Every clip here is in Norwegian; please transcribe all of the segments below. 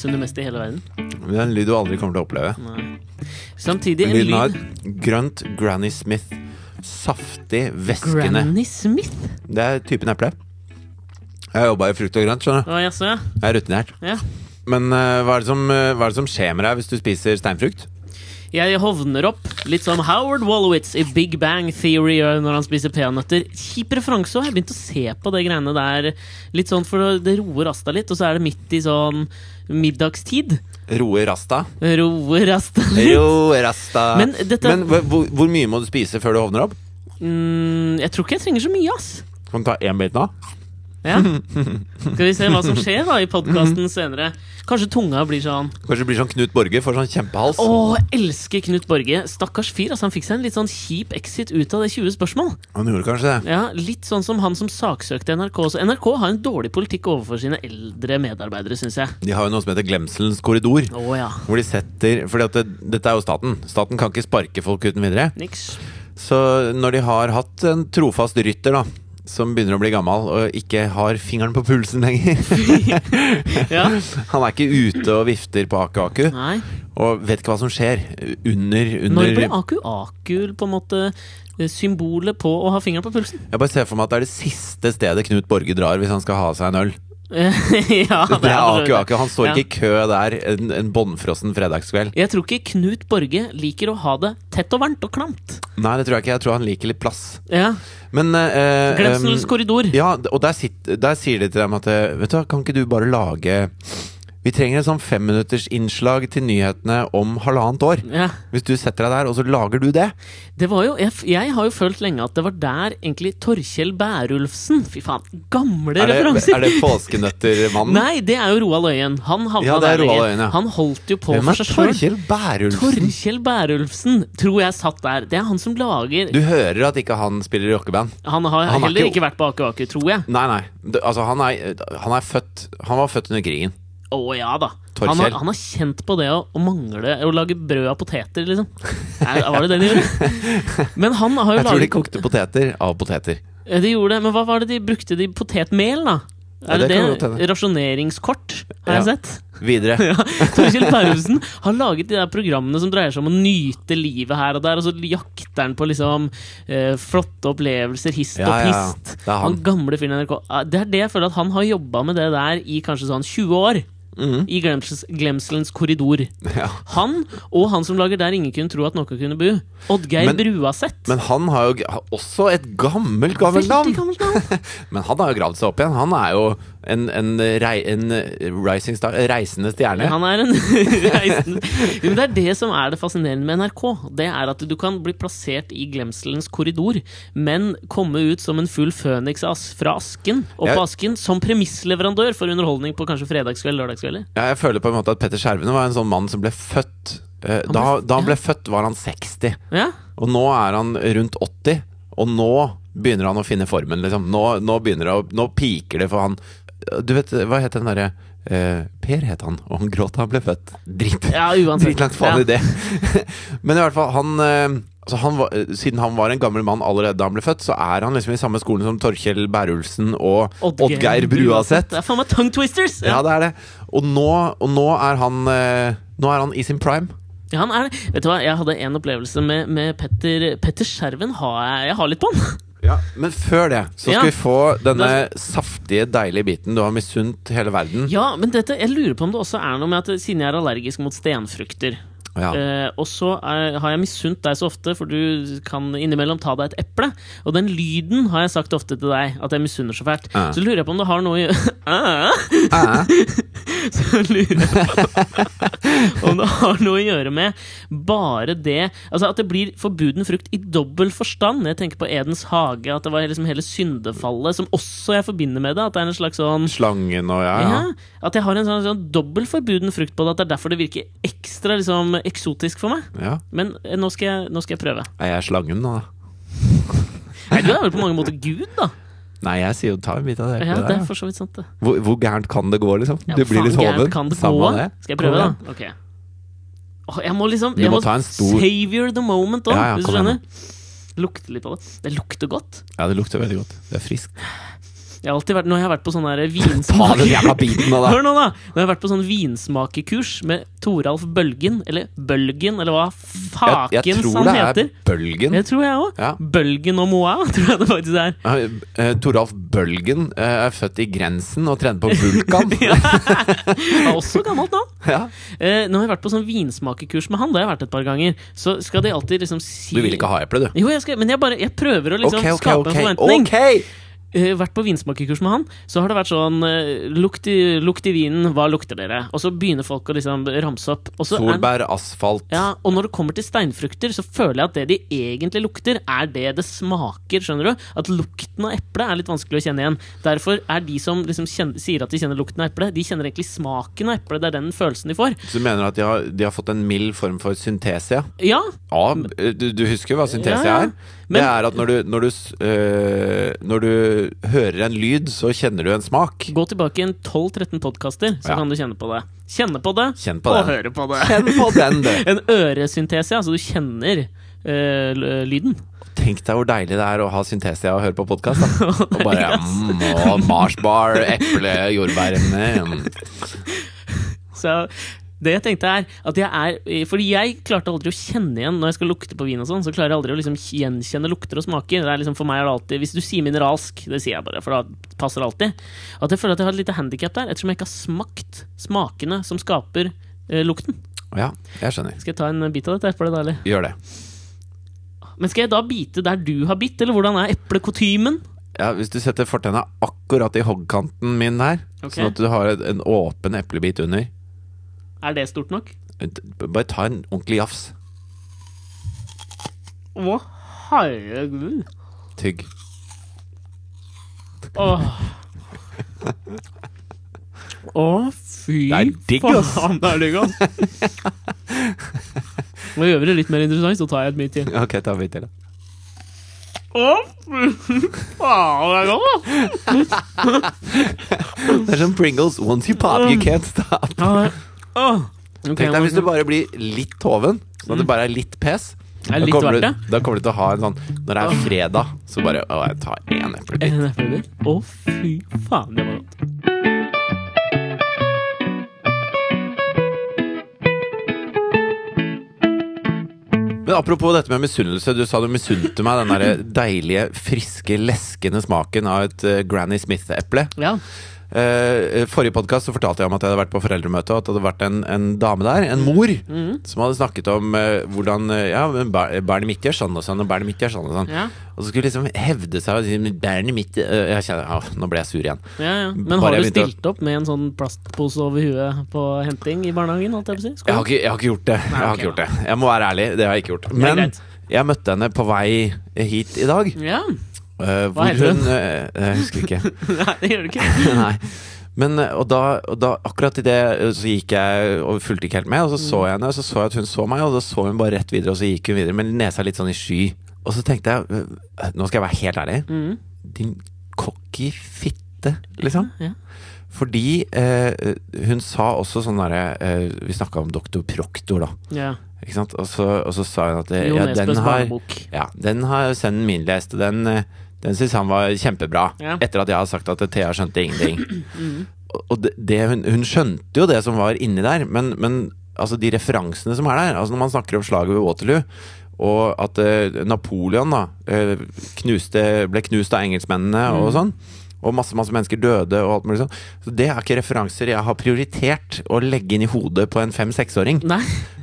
misunner mest i hele verden. Det er en lyd du aldri kommer til å oppleve. Nei. Samtidig en Lyden lyd har grønt Granny Smith. Saftig, væskende. Granny Smith? Det er typen eple. Jeg har jobba i frukt og grønt, skjønner du. Å, jaså, ja. Jeg er rutinert. ja. Men uh, hva, er det som, uh, hva er det som skjer med deg hvis du spiser steinfrukt? Jeg hovner opp, litt som Howard Wolowitz i Big Bang Theory når han spiser peanøtter. Kjip referanse òg. Jeg begynte å se på det greiene der litt sånn for det roer Rasta litt, og så er det midt i sånn middagstid. Roe rasta. Roer Rasta litt. Roe rasta. Men dette- Men hvor- hvor mye må du spise før du hovner opp? Mm, jeg tror ikke jeg trenger så mye, ass. Kan du ta én bit nå? Ja. Skal vi se hva som skjer da i podkasten senere. Kanskje tunga blir sånn Kanskje det blir sånn Knut Borge får sånn kjempehals? Å, elsker Knut Borge. Stakkars fyr. altså Han fikk seg en litt sånn kjip exit ut av det 20 spørsmål. Han gjorde kanskje det. Ja, Litt sånn som han som saksøkte NRK. Så NRK har en dårlig politikk overfor sine eldre medarbeidere, syns jeg. De har jo noe som heter Glemselens korridor. Oh, ja. Hvor de setter at det, dette er jo staten. Staten kan ikke sparke folk uten videre. Niks. Så når de har hatt en trofast rytter, da som begynner å bli gammel og ikke har fingeren på pulsen lenger. Ja. Han er ikke ute og vifter på Aku Aku, Nei. og vet ikke hva som skjer under, Når ble under Aku Aku på en måte eh, symbolet på å ha fingeren på pulsen? Jeg bare ser for meg at det er det siste stedet Knut Borge drar hvis han skal ha seg en øl. ja, Det er Aku Aku. Han står ikke i kø der en, en bånnfrossen fredagskveld. Jeg tror ikke Knut Borge liker å ha det tett og varmt og klamt. Nei, det tror jeg ikke. Jeg tror han liker litt plass. Ja. Men eh, Glemselens korridor. Ja, og der, sitter, der sier de til dem at eh, Vet du hva, kan ikke du bare lage Vi trenger et sånn femminuttersinnslag til nyhetene om halvannet år. Ja. Hvis du setter deg der, og så lager du det. Det var jo, jeg, jeg har jo følt lenge at det var der egentlig Torkjell Bærulfsen Fy faen, gamle Er det, referanser! er det påskenøttermannen? Nei, det er jo Roald Øyen. Han havna Ja, er der lenge. Han holdt jo på Hvem for seg sjøl. Torkjell Bærulfsen? Torkjell Bærulfsen tror jeg satt der. Det er han som lager Du hører at ikke han spiller i rockeband? Han har han er heller ikke- ikke vært på Aker Aker, tror jeg. Nei, nei. Altså, han er, han er født Han var født under krigen. Å ja da. Han har, han har kjent på det å, å mangle Å lage brød av poteter, liksom. Er, var det det de gjorde? Men han har jo laget Jeg tror de kokte poteter av poteter. De gjorde det, men hva var det de brukte? De potetmel, da? Ja, Er det det det? Rasjoneringskort, har jeg sett. Videre. Ja, Torkjell Paulsen har laget de der programmene som dreier seg om å nyte livet her og der, og så jakter han på liksom eh, flotte opplevelser, hist og Ja, ja, ja. pist. Er han. Han gamle fyren i NRK. Det er det jeg føler at han har jobba med det der i kanskje sånn 20 år. Mhm. I glemsels, glemselens korridor. Ja. Han og han som lager Der ingen kunne tro at noe kunne bo. Oddgeir Bruaseth. Men han har jo også et gammelt, gammelt navn! gammelt navn. Men han har jo gravd seg opp igjen. Han er jo en, en, rei, en rising star, reisende stjerne. Han er en reisende men Det er det som er det fascinerende med NRK. Det er at du kan bli plassert i glemselens korridor, men komme ut som en full føniks fra asken Ja. på asken som premissleverandør for underholdning på kanskje fredagskveld, lørdagskvelder. Ja, jeg føler på en måte at Petter Skjervene var en sånn mann som ble født eh, da, ble- da han ble ja. født, var han 60. Ja, Og nå er han rundt 80. Og nå begynner han å finne formen, liksom. Nå, nå å Nå piker det for han Du vet, hva het den derre eh, Per het han, og han gråt da han ble født. Drit. ja. Dritlangt faen i det. Men i hvert fall, han, eh, altså han var, Siden han var en gammel mann allerede da han ble født, så er han liksom i samme skolen som Torkjell Bærulfsen og Oddgeir Bruaseth. Det er faen meg tongue twisters! Ja, det er det. Og nå, og nå er han eh, Nå er han i sin prime. Ja, han er det. Vet du hva, jeg hadde en opplevelse med, med Petter Petter Skjerven. Har jeg, jeg har litt på han. Ja, Men før det så Ja. skal vi få denne saftige, deilige biten du har misunt hele verden. Ja, men dette, jeg lurer på om det også er noe med at siden jeg er allergisk mot stenfrukter Ja. Eh, og så er, har jeg misunt deg så ofte, for du kan innimellom ta deg et eple. Og den lyden har jeg sagt ofte til deg, at jeg misunner så fælt. Uh. Så lurer jeg på om det har noe i uh. Uh. Så lurer jeg på om det har noe å gjøre med bare det Altså at det blir forbuden frukt i dobbel forstand. Jeg tenker på Edens hage, at det var liksom hele syndefallet som også jeg forbinder med det. At det er en slags sånn Slangen og ja, ja. ja, At jeg har en sånn, sånn dobbel forbuden frukt på det. At det er derfor det virker ekstra liksom, eksotisk for meg. ja. Men eh, nå skal jeg, nå skal jeg prøve. Er jeg slangen nå, da? Nei, Du er vel på mange måter Gud, da? Nei, jeg sier jo ta en bit av det. Ja, det er for så vidt sant, det. Hvor, hvor gærent kan det gå, liksom? Ja, du blir faen litt gærent hoven. Kan det Samme gå? det. Skal jeg prøve, da? Ok. Åh, jeg må liksom Du jeg må må ta en stor- Savior the moment òg, Ja, ja, hvis du kom igjen, skjønner. Lukte litt på det. Det lukter godt. Ja, det lukter veldig godt. Det er friskt. Jeg har alltid vært, når jeg har vært på sånn vinsmak... Hør nå, da! Når jeg har vært på sånn vinsmakekurs med Toralf Bølgen, eller Bølgen, eller hva Jeg, heter jeg tror han det er. Bølgen. Det tror jeg òg. Ja. Bølgen og Moa, tror jeg det faktisk er. Uh, Toralf Bølgen uh, er født i Grensen og trener på Vulkan. Ja. Er også gammelt navn. ja. nå har jeg vært på sånn vinsmakekurs med han, det har jeg vært et par ganger, så skal de alltid liksom si Du vil ikke ha eple, du? Jo, jeg skal, men jeg, bare, jeg prøver å liksom okay, okay, skape ok. en forventning. ok eh, vært på vinsmakekurs med han, så har det vært sånn eh, lukt, i, lukt i vinen, hva lukter dere? Og så begynner folk å liksom ramse opp. Solbær, asfalt ja, og når det kommer til steinfrukter, så føler jeg at det de egentlig lukter, er det det smaker. skjønner du? At lukten av eple er litt vanskelig å kjenne igjen. Derfor er de som liksom kjenner, sier at de kjenner lukten av eple, de kjenner egentlig smaken av eple. Det er den følelsen de får. Så du mener at de har, de har fått en mild form for syntesia? Ja, Ja, du, du husker hva syntesia Ja, ja. er? Men- det er at når du, når, du, øh, når du hører en lyd, så kjenner du en smak. gå tilbake i en 12-13 podkaster, så Ja. kan du kjenne på det. Kjenne på det, Kjenn på og den. høre på det. Kjenn på den, du! En øresyntese, altså du kjenner øh, lyden. Tenk deg hvor deilig det er å ha syntesia og høre på podkast. Og bare mm, og Marsbar, eple, jordbær mm. Så det jeg tenkte er at jeg er Fordi jeg klarte aldri å kjenne igjen når jeg skal lukte på vin og sånn, så klarer jeg aldri å liksom gjenkjenne lukter og smaker. Det er liksom for meg er det alltid Hvis du sier mineralsk, det sier jeg bare, for da passer det alltid. At jeg føler at jeg har et lite handikap der, ettersom jeg ikke har smakt smakene som skaper eh, lukten. Ja, jeg skjønner. Skal jeg ta en bit av dette eplet, da, eller? Gjør det. Men skal jeg da bite der du har bitt, eller hvordan er eplekotymen? Ja, Hvis du setter fortenna akkurat i hoggkanten min her, okay. sånn at du har en åpen eplebit under Er det stort nok? Bare ta en ordentlig jafs. Å, herregud. Tygg. Åh. Å, fy Det er digg, ass. faen, det er digg, ass. Nå gjør vi det litt mer interessant, så tar jeg et bit til. Ok, ta en bit til. da. Å, fy faen, det er godt, ass. Det er som Pringles. Once you pop, you can't stop. Ja, det- Åh. okay, Tenk deg hvis du bare blir litt hoven, sånn at det bare er litt pes. Er litt Da kommer, verdt du, da kommer du til å ha en sånn Når det er fredag, så bare Å, jeg tar én eplebit. En eplebit. Å, fy faen, det var godt. Men apropos dette med misunnelse. Du sa du misunte meg den der deilige, friske, leskende smaken av et eh, Granny Smith-eple. Ja. Eh, forrige podkast fortalte jeg om at jeg hadde vært på foreldremøte, og at det hadde vært en, en dame der, en mor, mm. som hadde snakket om uh, hvordan eh, Ja, barnet mitt gjør sånn og sånn, og barnet mitt gjør sånn og sånn. Ja. Og så skulle liksom hevde seg og si "Men barnet mitt uh, kjenner, ah, Nå ble jeg sur igjen. Ja, ja. Men Bare har du å- stilt opp med en sånn plastpose over huet på henting i barnehagen? Jeg å si? Jeg har ikke, jeg har ikke gjort det. Jeg har okay, ikke gjort det Jeg må være ærlig, det har jeg ikke gjort. Men jeg møtte henne på vei hit i dag. Ja. Eh, Hva heter hun Uh, Jeg husker ikke. Nei, det gjør du ikke. Nei. Men og da, og da akkurat i det så gikk jeg og fulgte ikke helt med, og så så jeg henne, og så så jeg at hun så meg, og da så hun bare rett videre, og så gikk hun videre med nesa litt sånn i sky. Og så tenkte jeg, nå skal jeg være helt ærlig, mm. din cocky fitte, liksom. Ja. Fordi eh, hun sa også sånn derre eh, Vi snakka om doktor Proktor, da. ja. Ikke sant? Og så, og så sa hun at ja, den har, ja, den har sønnen min lest, og den, eh, den syns han var kjempebra. Ja. Etter at jeg har sagt at Thea skjønte ingenting. Mm. Og- det, det, hun, hun skjønte jo det som var inni der, men, men altså de referansene som er der altså Når man snakker om slaget ved Waterloo, og at eh, Napoleon da eh, knuste, ble knust av engelskmennene Mm. og sånn, og masse masse mennesker døde og alt mulig sånn. Så det er ikke referanser jeg har prioritert å legge inn i hodet på en fem-seksåring.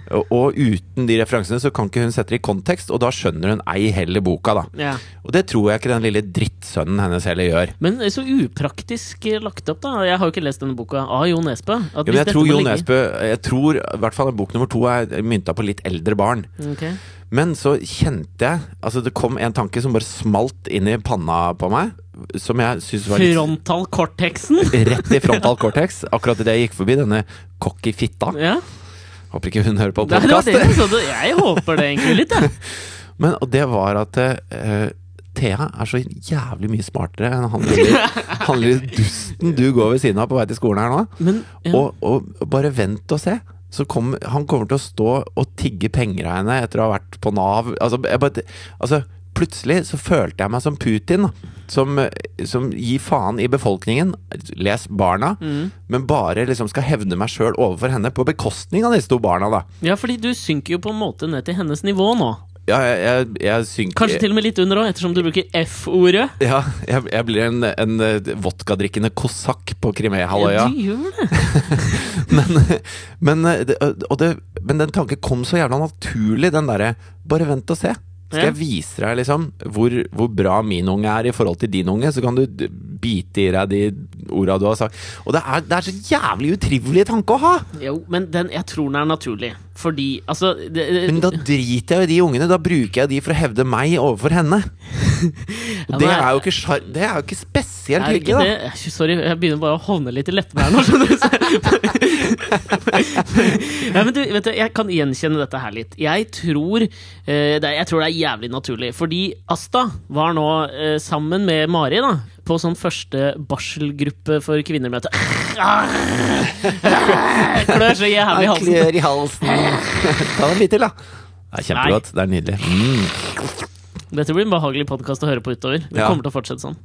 Og, og uten de referansene så kan ikke hun sette det i kontekst, og da skjønner hun ei heller boka, da. Ja. Og det tror jeg ikke den lille drittsønnen hennes heller gjør. Men så upraktisk lagt opp, da. Jeg har jo ikke lest denne boka av Jo Nesbø. Ja, men jeg tror Jon Jo Nesbø Jeg tror i hvert fall bok nummer to er mynta på litt eldre barn. Okay. Men så kjente jeg Altså det kom en tanke som bare smalt inn i panna på meg. Som jeg syns var litt Frontal cortexen! rett i frontal cortex. Akkurat idet jeg gikk forbi denne cocky fitta. Ja. Håper ikke hun hører på podkast. jeg. Håper det egentlig litt, jeg. Men det var at uh, Thea er så jævlig mye smartere enn han lille, dusten du går ved siden av på vei til skolen her nå. Men ja. Og, og bare vent og se. Så kom, han kommer til å stå og tigge penger av henne etter å ha vært på Nav. Altså, bare, altså plutselig så følte jeg meg som Putin. Som, som gir faen i befolkningen, les barna, men bare liksom skal hevne meg sjøl overfor henne på bekostning av disse to barna, da. Ja, fordi du synker jo på en måte ned til hennes nivå nå. Ja, jeg, jeg, jeg synker Kanskje til og med litt under òg, ettersom du bruker F-ordet. Ja, jeg, jeg blir en, en eh, vodkadrikkende kosakk på Krimea-halvøya. Ja, du gjør det. Men, men, eh, det, og det, men den tanken kom så jævla naturlig, den derre Bare vent og se. Skal jeg vise deg liksom hvor, hvor bra min unge er i forhold til din unge, så kan du bite i deg de orda du har sagt. Og det er, det er så jævlig utrivelig tanke å ha! Jo, men den, jeg tror den er naturlig. Fordi, altså det, Men da driter jeg jo i de ungene. Da bruker jeg de for å hevde meg overfor henne. Og det er jo ikke, det er jo ikke spesielt hyggelig, da. det? Sorry, jeg begynner bare å hovne litt i leppene her nå. skjønner du. ja, men du, jeg kan gjenkjenne dette her litt. Jeg tror, eh, det, jeg tror det er jævlig naturlig. Fordi Asta var nå eh, sammen med Mari da, på sånn første barselgruppe for kvinner-møte. Klør så jævlig i halsen. klør i halsen. Ta en bit til, da. Det er kjempegodt. Det er nydelig. Mm. Dette blir en behagelig podkast å høre på utover. Det Ja. kommer til å fortsette sånn.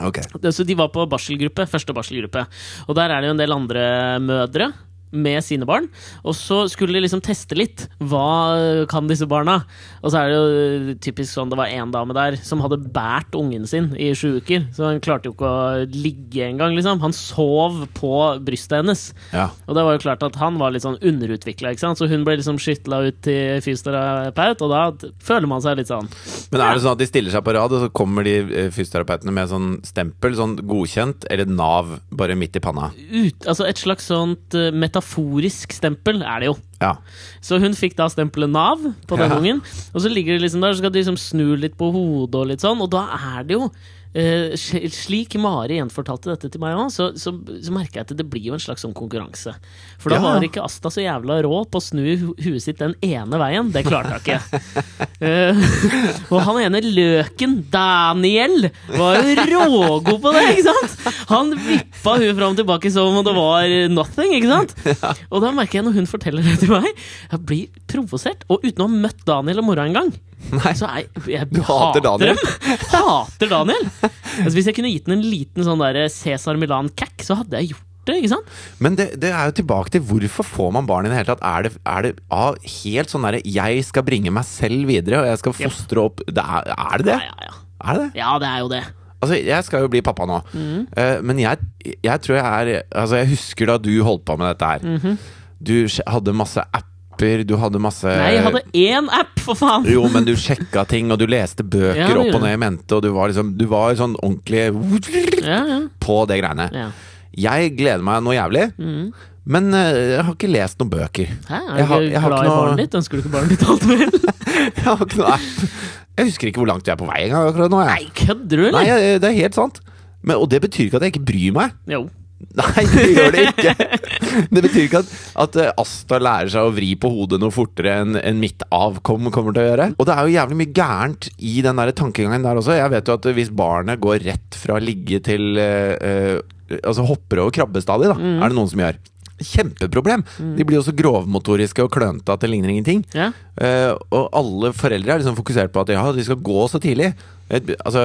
Okay. Så de var på barselgruppe, første barselgruppe. Og der er det jo en del andre mødre med sine barn. Og så skulle de liksom teste litt. Hva kan disse barna? Og så er det jo typisk sånn det var en dame der som hadde båret ungen sin i sju uker. Så han klarte jo ikke å ligge engang, liksom. Han sov på brystet hennes. Ja. Og det var jo klart at han var litt sånn underutvikla, ikke sant. Så hun ble liksom skytla ut til fysioterapeut, og da føler man seg litt sånn Men er det sånn at de stiller seg på rad, og så kommer de eh, fysioterapeutene med sånn stempel, sånn godkjent, eller Nav, bare midt i panna? ut, Altså et slags sånt eh, metaforisk stempel er det jo. Ja. Så hun fikk da stempelet Nav på den Ja. ungen. Og så ligger det liksom der, så skal de liksom snu litt på hodet og litt sånn. Og da er det jo Slik Mari gjenfortalte dette til meg òg, så, så, så merker jeg at det blir jo en slags sånn konkurranse. For da Ja. var ikke Asta så jævla rå på å snu hu- huet sitt den ene veien. Det klarte hun ikke. uh, og han ene løken, Daniel, var jo rågod på det, ikke sant? Han vippa huet fram og tilbake som om det var nothing, ikke sant? Og da merker jeg når hun forteller det til meg, jeg blir provosert. Og uten å ha møtt Daniel og mora engang. Nei. Så jeg, jeg Du hater Daniel? jeg Hater Daniel! Altså, hvis jeg kunne gitt den en liten sånn der Cæsar Milan-cack, så hadde jeg gjort det. Men det, det er jo tilbake til hvorfor får man barn i det hele tatt? Er det, er det ah, helt sånn derre 'jeg skal bringe meg selv videre', og jeg skal fostre opp det er, er det det? Ja, ja, ja. Er det det? ja, det er jo det. Altså, jeg skal jo bli pappa nå, Eh, men jeg, jeg tror jeg er Altså, jeg husker da du holdt på med dette her. Du hadde masse apper, du hadde masse Nei, jeg hadde én app, for faen! Jo, men du sjekka ting, og du leste bøker Ja, opp og ned i mente, og du var liksom Du var sånn ordentlig Ja, ja. på det greiene. ja. Jeg gleder meg noe jævlig, Mm. men eh, jeg har ikke lest noen bøker. Hæ, er Jeg har- jeg har glad i noe- barnet ditt? Ønsker du ikke barnet ditt alt vel? Jeg har ikke noe app. Jeg husker ikke hvor langt jeg er på vei engang akkurat nå. Jeg. Nei, kødder du, eller? Nei, det er helt sant. Men, og det betyr ikke at jeg ikke bryr meg. Jo. Nei, det gjør det ikke. Det betyr ikke at, at eh, Asta lærer seg å vri på hodet noe fortere enn en mitt avkom kommer til å gjøre. Og det er jo jævlig mye gærent i den der tankegangen der også. Jeg vet jo at hvis barnet går rett fra ligge til eh, Altså hopper over krabbestadiet, da, er det noen som gjør. Kjempeproblem! De blir jo så grovmotoriske og klønete at det ligner ingenting. Ja. Uh, og alle foreldre er liksom fokusert på at ja, de skal gå så tidlig. Altså,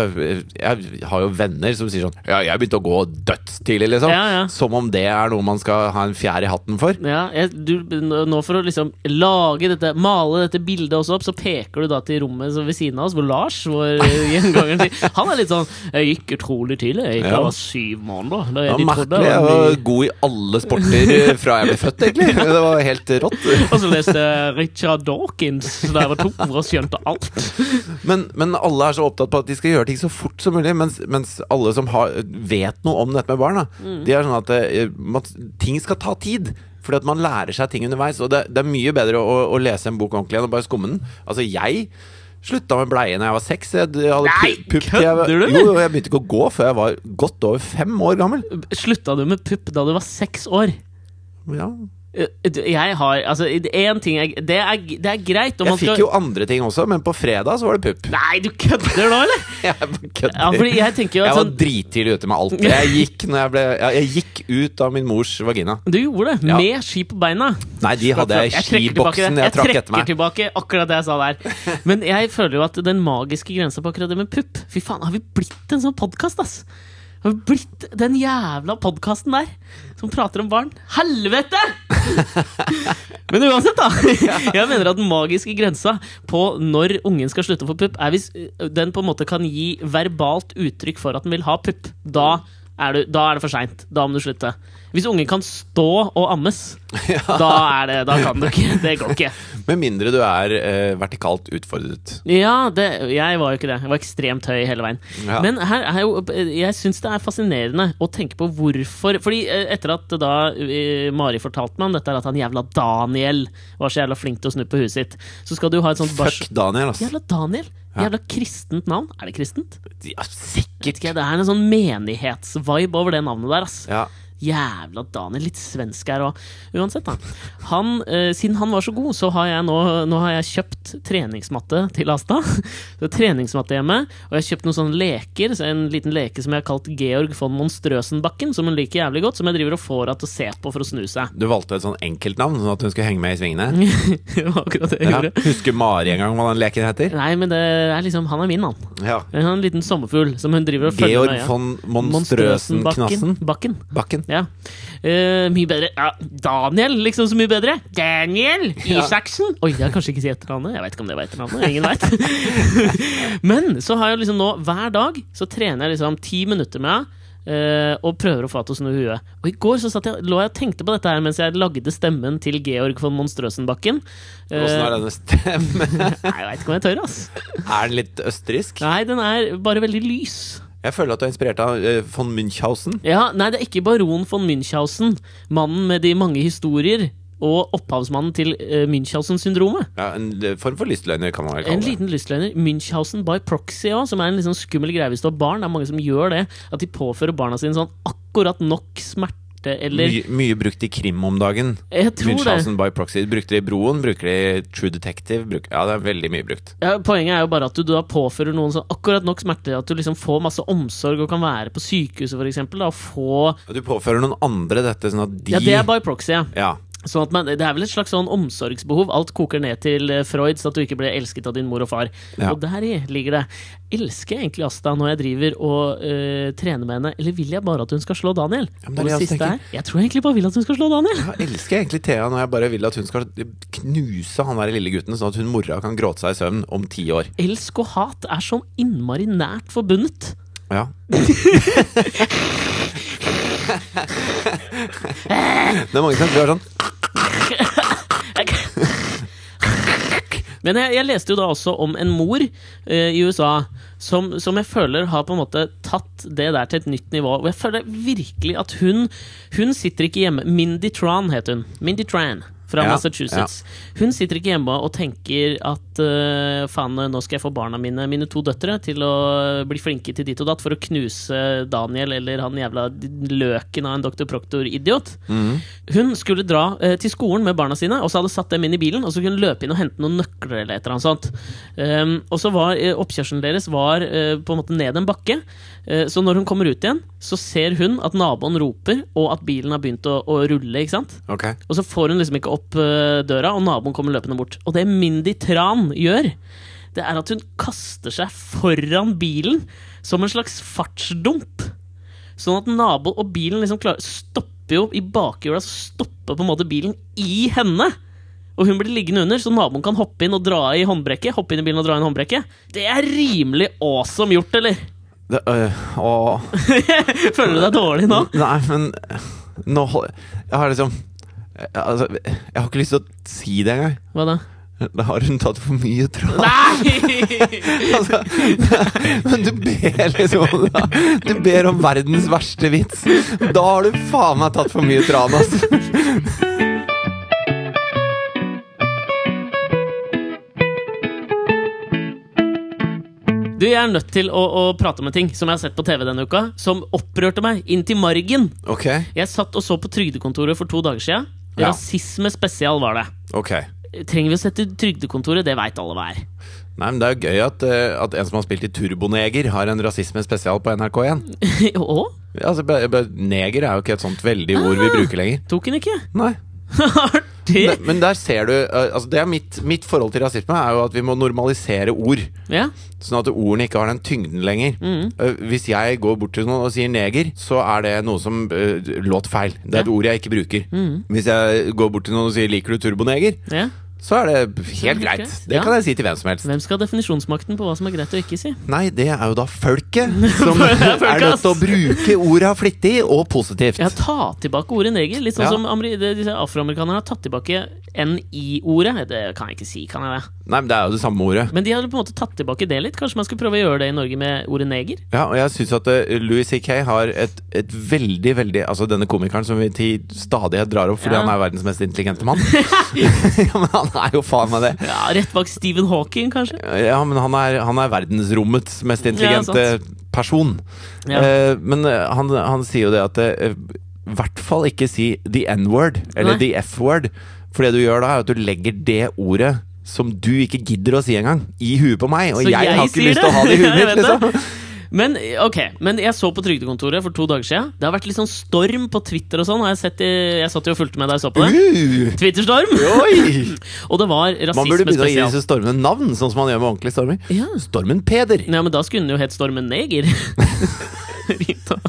jeg har jo venner som sier sånn Ja, jeg begynte å gå dødstidlig, liksom. Ja, ja. Som om det er noe man skal ha en fjær i hatten for. Ja, jeg, du, nå for å liksom lage dette, male dette bildet også opp, så peker du da til rommet så ved siden av oss, hvor Lars, vår eh, gjenganger, sier Han er litt sånn Jeg gikk utrolig tidlig. Jeg gikk Ja. var syv måneder. Da jeg, ja, merkelig. jeg var god i alle sporter eh, fra jeg ble født, egentlig. Det var helt rått. Og så leste jeg Richard Dawkins da jeg var to og skjønte alt. Men, men alle er så opptatt på at de skal gjøre ting så fort som mulig, mens, mens alle som har, vet noe om dette med barn, da, Mm. de er sånn at man, ting skal ta tid. Fordi at man lærer seg ting underveis. Og det, det er mye bedre å, å lese en bok ordentlig enn å bare skumme den. Altså, jeg slutta med bleie da jeg var seks. Jeg, hadde Nei, pu- pupp kødder du, Jo, jo, jeg begynte ikke å gå før jeg var godt over fem år gammel. Slutta du med pupp da du var seks år? Ja, Jeg har Altså, én ting er, det, er, det er greit om Jeg man skal fikk jo andre ting også, men på fredag så var det pupp. Nei, du kødder nå, eller? Jeg kødder. Ja, fordi jeg tenker jo at Jeg var sånn drittidlig ute med alt. Jeg gikk, jeg, ble, jeg gikk ut av min mors vagina. Du gjorde det, Ja. med ski på beina. Nei, de hadde jeg skiboksen jeg, jeg trakk etter meg. Jeg trekker tilbake akkurat det jeg sa der. Men jeg føler jo at den magiske grensa på akkurat det med pupp Fy faen, har vi blitt en sånn podkast, ass? Har vi blitt den jævla podkasten der som prater om barn? Helvete! Men uansett, da. Jeg mener at den magiske grensa på når ungen skal slutte å få pupp, er hvis øh, den på en måte kan gi verbalt uttrykk for at den vil ha pupp. Da er, du, da er det for seint. Da må du slutte. Hvis ungen kan stå og ammes, da, er det, da kan du ikke. Det går ikke. Med mindre du er eh, vertikalt utfordret. Ja, det, jeg var jo ikke det. Jeg var ekstremt høy hele veien. Ja. Men her er jo, jeg syns det er fascinerende å tenke på hvorfor Fordi eh, etter at da eh, Mari fortalte meg om dette, at han jævla Daniel var så jævla flink til å snu på huet sitt, så skal du ha et sånt bars... Fuck Daniel, ass. Jævla Daniel! Ja. Jævla kristent navn. Er det kristent? Ja, sikkert. ikke, Det er en sånn menighetsvibe over det navnet der, ass. Ja. Jævla Daniel. Litt svensk her òg. Uansett, da. Han, eh, siden han var så god, så har jeg nå, nå har jeg kjøpt treningsmatte til Asta. Så treningsmatte hjemme. Og jeg har kjøpt noen sånne leker. Så en liten leke som jeg har kalt Georg von Monstrøsenbakken. Som hun liker jævlig godt. Som jeg driver og får henne til å se på for å snu seg. Du valgte et sånn enkeltnavn, sånn at hun skulle henge med i svingene. det var akkurat det jeg Ja. gjorde. Husker Mari en gang hva den leken heter? Nei, men det er liksom Han er min, han. Ja. En liten sommerfugl som hun driver og følger Georg med. von Monstrøsen-knassen. Bakken. Bakken. Ja. Uh, mye bedre. Ja, Daniel, liksom så mye bedre. Daniel Ja. Isaksen! Oi, det er kanskje ikke si etternavnet. Jeg vet ikke om det var etternavnet. Ingen veit. Men så har jeg liksom nå, hver dag, så trener jeg liksom ti minutter med henne. Uh, og prøver å få henne til å snu huet. Og I går så satt jeg, lå jeg og tenkte på dette her mens jeg lagde stemmen til Georg von Monstrøsenbakken. Åssen uh, er denne stemmen? Nei, jeg veit ikke om jeg tør, ass. Er den litt østerriksk? Nei, den er bare veldig lys. Jeg føler at du er inspirert av eh, von Münchhausen. Ja, Nei, det er ikke baron von Münchhausen, mannen med de mange historier, og opphavsmannen til uh, Münchhausen-syndromet. Ja, En eh, form for lystløgner, kan man vel En kalle det. liten lystløgner. Münchhausen by proxy òg, som er en litt sånn skummel greie hvis du har barn. Det er mange som gjør det. At de påfører barna sine sånn akkurat nok smerte eller Mye, mye brukt i krim om dagen. Jeg tror det. Münchhausen by proxy. Brukte det i Broen, bruker det i True Detective. Bruk, ja, det er veldig mye brukt. Ja, poenget er jo bare at du da påfører noen sånn akkurat nok smerte. At du liksom får masse omsorg og kan være på sykehuset for eksempel, da, og få du påfører noen andre dette, sånn at de Ja, det er by proxy, ja. Ja. Sånn at man, det er vel et slags sånn omsorgsbehov. Alt koker ned til eh, Freud, så at du ikke ble elsket av din mor og far. Ja. Og deri ligger det. Elsker jeg egentlig Asta når jeg driver og eh, trener med henne, eller vil jeg bare at hun skal slå Daniel? Ja, det er det jeg tenker. er Jeg tror jeg egentlig bare vil at hun skal slå Daniel. Jeg elsker egentlig Thea når jeg bare vil at hun skal knuse han der lille gutten, sånn at hun mora kan gråte seg i søvn om ti år. Elsk og hat er sånn innmari nært forbundet. Ja. det er mange som tror sånn Men jeg, jeg leste jo da også om en mor eh, i USA som, som jeg føler har på en måte tatt det der til et nytt nivå. Og jeg føler virkelig at hun Hun sitter ikke hjemme Mindy Tran het hun. Mindy Tran fra Ja, Massachusetts. Hun sitter ikke hjemme og tenker at uh, faen, nå skal jeg få barna mine, mine to døtre, til å bli flinke til ditt og datt for å knuse Daniel eller han jævla løken av en Dr. Proktor-idiot. Hun skulle dra uh, til skolen med barna sine, og så hadde satt dem inn i bilen, og så kunne hun løpe inn og hente noen nøkler eller et eller annet sånt. Um, og så var uh, oppkjørselen deres var på en måte ned en bakke, så når hun kommer ut igjen, så ser hun at naboen roper, og at bilen har begynt å, å rulle, ikke sant? Okay. Og så får hun liksom ikke opp eh, døra, og naboen kommer løpende bort. Og det Mindy Tran gjør, det er at hun kaster seg foran bilen som en slags fartsdump. Sånn at nabo og bilen liksom klarer Stopper jo i bakhjula, så stopper på en måte bilen i henne. Og hun blir liggende under, så naboen kan hoppe inn og dra i håndbrekket. Hoppe inn i bilen og dra i håndbrekket. Det er rimelig awesome gjort, eller? Det, øh, å. Føler du deg dårlig nå? Nei, men nå Jeg har liksom altså, jeg har ikke lyst til å si det engang. Hva da? Da har hun tatt for mye tran. Nei! Altså, men du ber liksom da, Du ber om verdens verste vits. Da har du faen meg tatt for mye tran, altså. Du, Jeg er nødt til å, å prate om en ting som jeg har sett på TV denne uka, som opprørte meg inn til margen. Okay. Jeg satt og så på Trygdekontoret for to dager siden. Ja. Rasisme spesial var det. Ok. Trenger vi å sette Trygdekontoret? Det veit alle hva er. Nei, men Det er jo gøy at, eh, at en som har spilt i Turboneger, har en rasismespesial på NRK1. Og? Altså, neger er jo ikke et sånt veldig ord vi bruker lenger. Tok hun ikke? Nei. Artig! Men, men der ser du eh, altså det er mitt, mitt forhold til rasisme er jo at vi må normalisere ord. Ja. Sånn at ordene ikke har den tyngden lenger. Mm. Eh, Hvis jeg går bort til noen og sier neger, så er det noe som uh, låt feil. Det er et ord jeg ikke bruker. Mm. Hvis jeg går bort til noen og sier 'liker du turboneger', ja. Så er det helt greit. Det Ja. kan jeg si til hvem som helst. Hvem skal ha definisjonsmakten på hva som er greit å ikke si? Nei, det er jo da folket som er er nødt til å bruke orda flittig og positivt. Ja, ta tilbake ordet neger. Litt sånn Ja. som ameri- disse afroamerikanerne har tatt tilbake NI-ordet. Det kan jeg ikke si, kan jeg det? Nei, men det er jo det samme ordet. Men de har på en måte tatt tilbake det litt. Kanskje man skulle prøve å gjøre det i Norge med ordet neger? Ja, og jeg syns at eh, Louis C.K. har et, et veldig, veldig Altså denne komikeren som vi til stadighet drar opp fordi Ja. han er verdens mest intelligente mann. ja, men han er jo faen meg det. Ja, Rett bak Stephen Hawking, kanskje? Ja, men han er, han er verdensrommets mest intelligente person. Ja. Eh, men eh, han, han sier jo det at eh, i hvert fall ikke si the n-word, eller Nei. the f-word. For det du gjør da, er at du legger det ordet som du ikke gidder å si engang, i huet på meg. Og jeg, jeg har ikke lyst til å ha det i huet mitt, liksom. Men ok, men jeg så på Trygdekontoret for to dager siden. Det har vært litt sånn storm på Twitter og sånn. Jeg, i, jeg satt jo og fulgte med da jeg så på det. Uh, Twitterstorm! Og det var Man burde rasisme begynne å gi disse stormene navn, sånn som man gjør med ordentlige stormer. Ja. Stormen Peder. ja, men da skulle den jo hett Stormen Neger. Rita.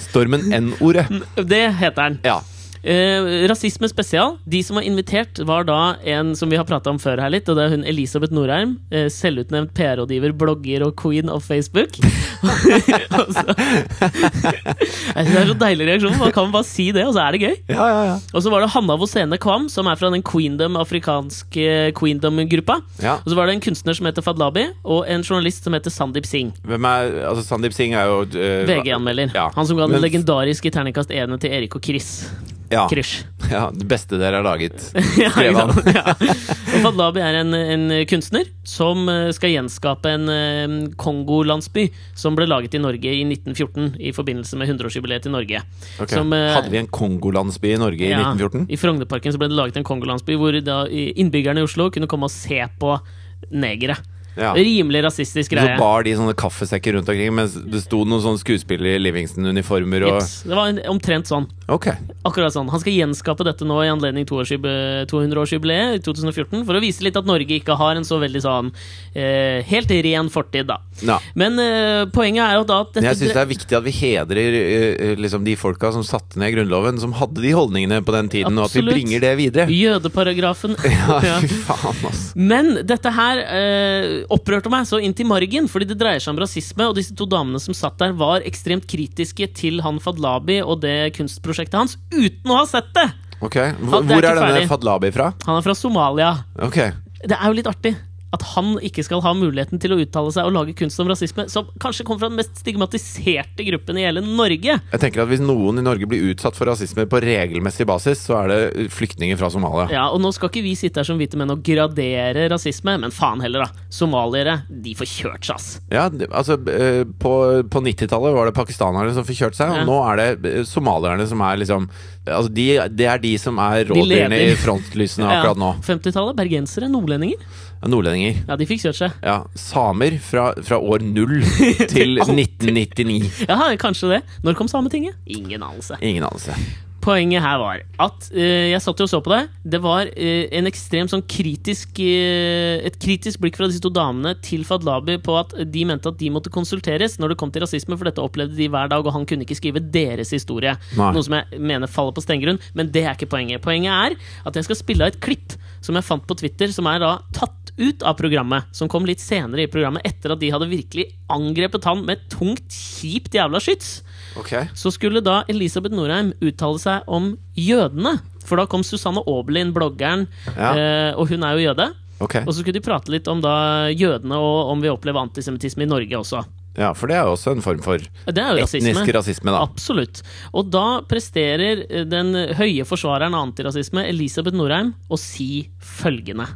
Stormen N-ordet. det heter den. Ja. Eh, rasisme spesial. De som var invitert, var da en som vi har prata om før her litt, og det er hun Elisabeth Norheim. Eh, selvutnevnt PR-rådgiver, blogger og queen of Facebook. Det er så deilig reaksjon. Man kan bare si det, og så er det gøy. Ja, ja, ja. Og så var det Hanna Vosene Kvam, som er fra den Queendom afrikanske Queendom-gruppa. ja. Og så var det en kunstner som heter Fadlabi, og en journalist som heter Sandeep Singh. Hvem er Altså, Sandeep Singh er jo uh, VG-anmelder. Ja. Han som ga den legendariske terningkast 1 til Erik og Chris. Ja. Krysj. ja. Det beste dere har laget. Skrev han. ja, ja. Fadlabi er en, en kunstner som eh, skal gjenskape en Kongolandsby Kongo-landsby som ble laget i Norge i 1914 i forbindelse med 100-årsjubileet til Norge. Okay. Som, eh, Hadde vi en Kongolandsby i Norge i Ja, 1914? I Frognerparken ble det laget en Kongolandsby hvor da innbyggerne i Oslo kunne komme og se på negere. Ja. Rimelig rasistisk greie. Så bar de sånne kaffesekker rundt omkring, mens det sto noen sånne skuespillere i Livingston-uniformer og yes, Det var en, omtrent sånn. Okay. Akkurat sånn. Han skal gjenskape dette nå i anledning 200-årsjubileet i 2014, for å vise litt at Norge ikke har en så veldig sånn eh, helt ren fortid, da. Ja. Men eh, poenget er jo da at dette jeg syns det er viktig at vi hedrer eh, liksom de folka som satte ned Grunnloven, som hadde de holdningene på den tiden, og at vi bringer det videre. Jødeparagrafen. Ja, Ja. fy faen, ass. Men dette her eh, opprørte meg så inn til margen, fordi det dreier seg om rasisme, og disse to damene som satt der, var ekstremt kritiske til han Fadlabi og det kunstprosjektet hans, uten å ha sett det! Ok, Hvor, det er hvor er denne. Fadlabi fra? Han er fra Somalia. Ok, Det er jo litt artig at han ikke skal ha muligheten til å uttale seg og lage kunst om rasisme, som kanskje kommer fra den mest stigmatiserte gruppen i hele Norge. jeg tenker at Hvis noen i Norge blir utsatt for rasisme på regelmessig basis, så er det flyktninger fra Somalia. Ja, og nå skal ikke vi sitte her som hvite menn og gradere rasisme, men faen heller, da. Somaliere, de får kjørt seg, ass. Ja, altså eh, På, på 90-tallet var det pakistanerne som fikk kjørt seg, Ja. og nå er det eh, somalierne som er liksom Altså de, Det er de som er rådyrene i frontlysene akkurat nå. 50-tallet, bergensere, nordlendinger. Nordlendinger. Ja, de fikk kjørt seg. Ja, Samer fra, fra år null til 1999. Ja, kanskje det. Når kom Sametinget? Ingen anelse. Ingen anelse. Poenget her var at uh, jeg satt jo og så på det. Det var uh, en ekstrem sånn kritisk uh, et kritisk blikk fra disse to damene til Fadlabi på at de mente at de måtte konsulteres når det kom til rasisme, for dette opplevde de hver dag, og han kunne ikke skrive deres historie. Nei. Noe som jeg mener faller på stengrunn, men det er ikke poenget. Poenget er at jeg skal spille av et klipp som jeg fant på Twitter, som er da tatt ut av programmet, som kom litt senere i programmet, etter at de hadde virkelig angrepet han med tungt, kjipt jævla skyts Okay. så skulle da Elisabeth Norheim uttale seg om jødene. For da kom Susanne Aabelin, bloggeren, Ja. eh, og hun er jo jøde. Okay. Og så skulle de prate litt om da jødene, og om vi opplever antisemittisme i Norge også. Ja, for det er jo også en form for rasisme. etnisk rasisme, da. Absolutt. Og da presterer eh, den høye forsvareren av antirasisme, Elisabeth Norheim, å si følgende.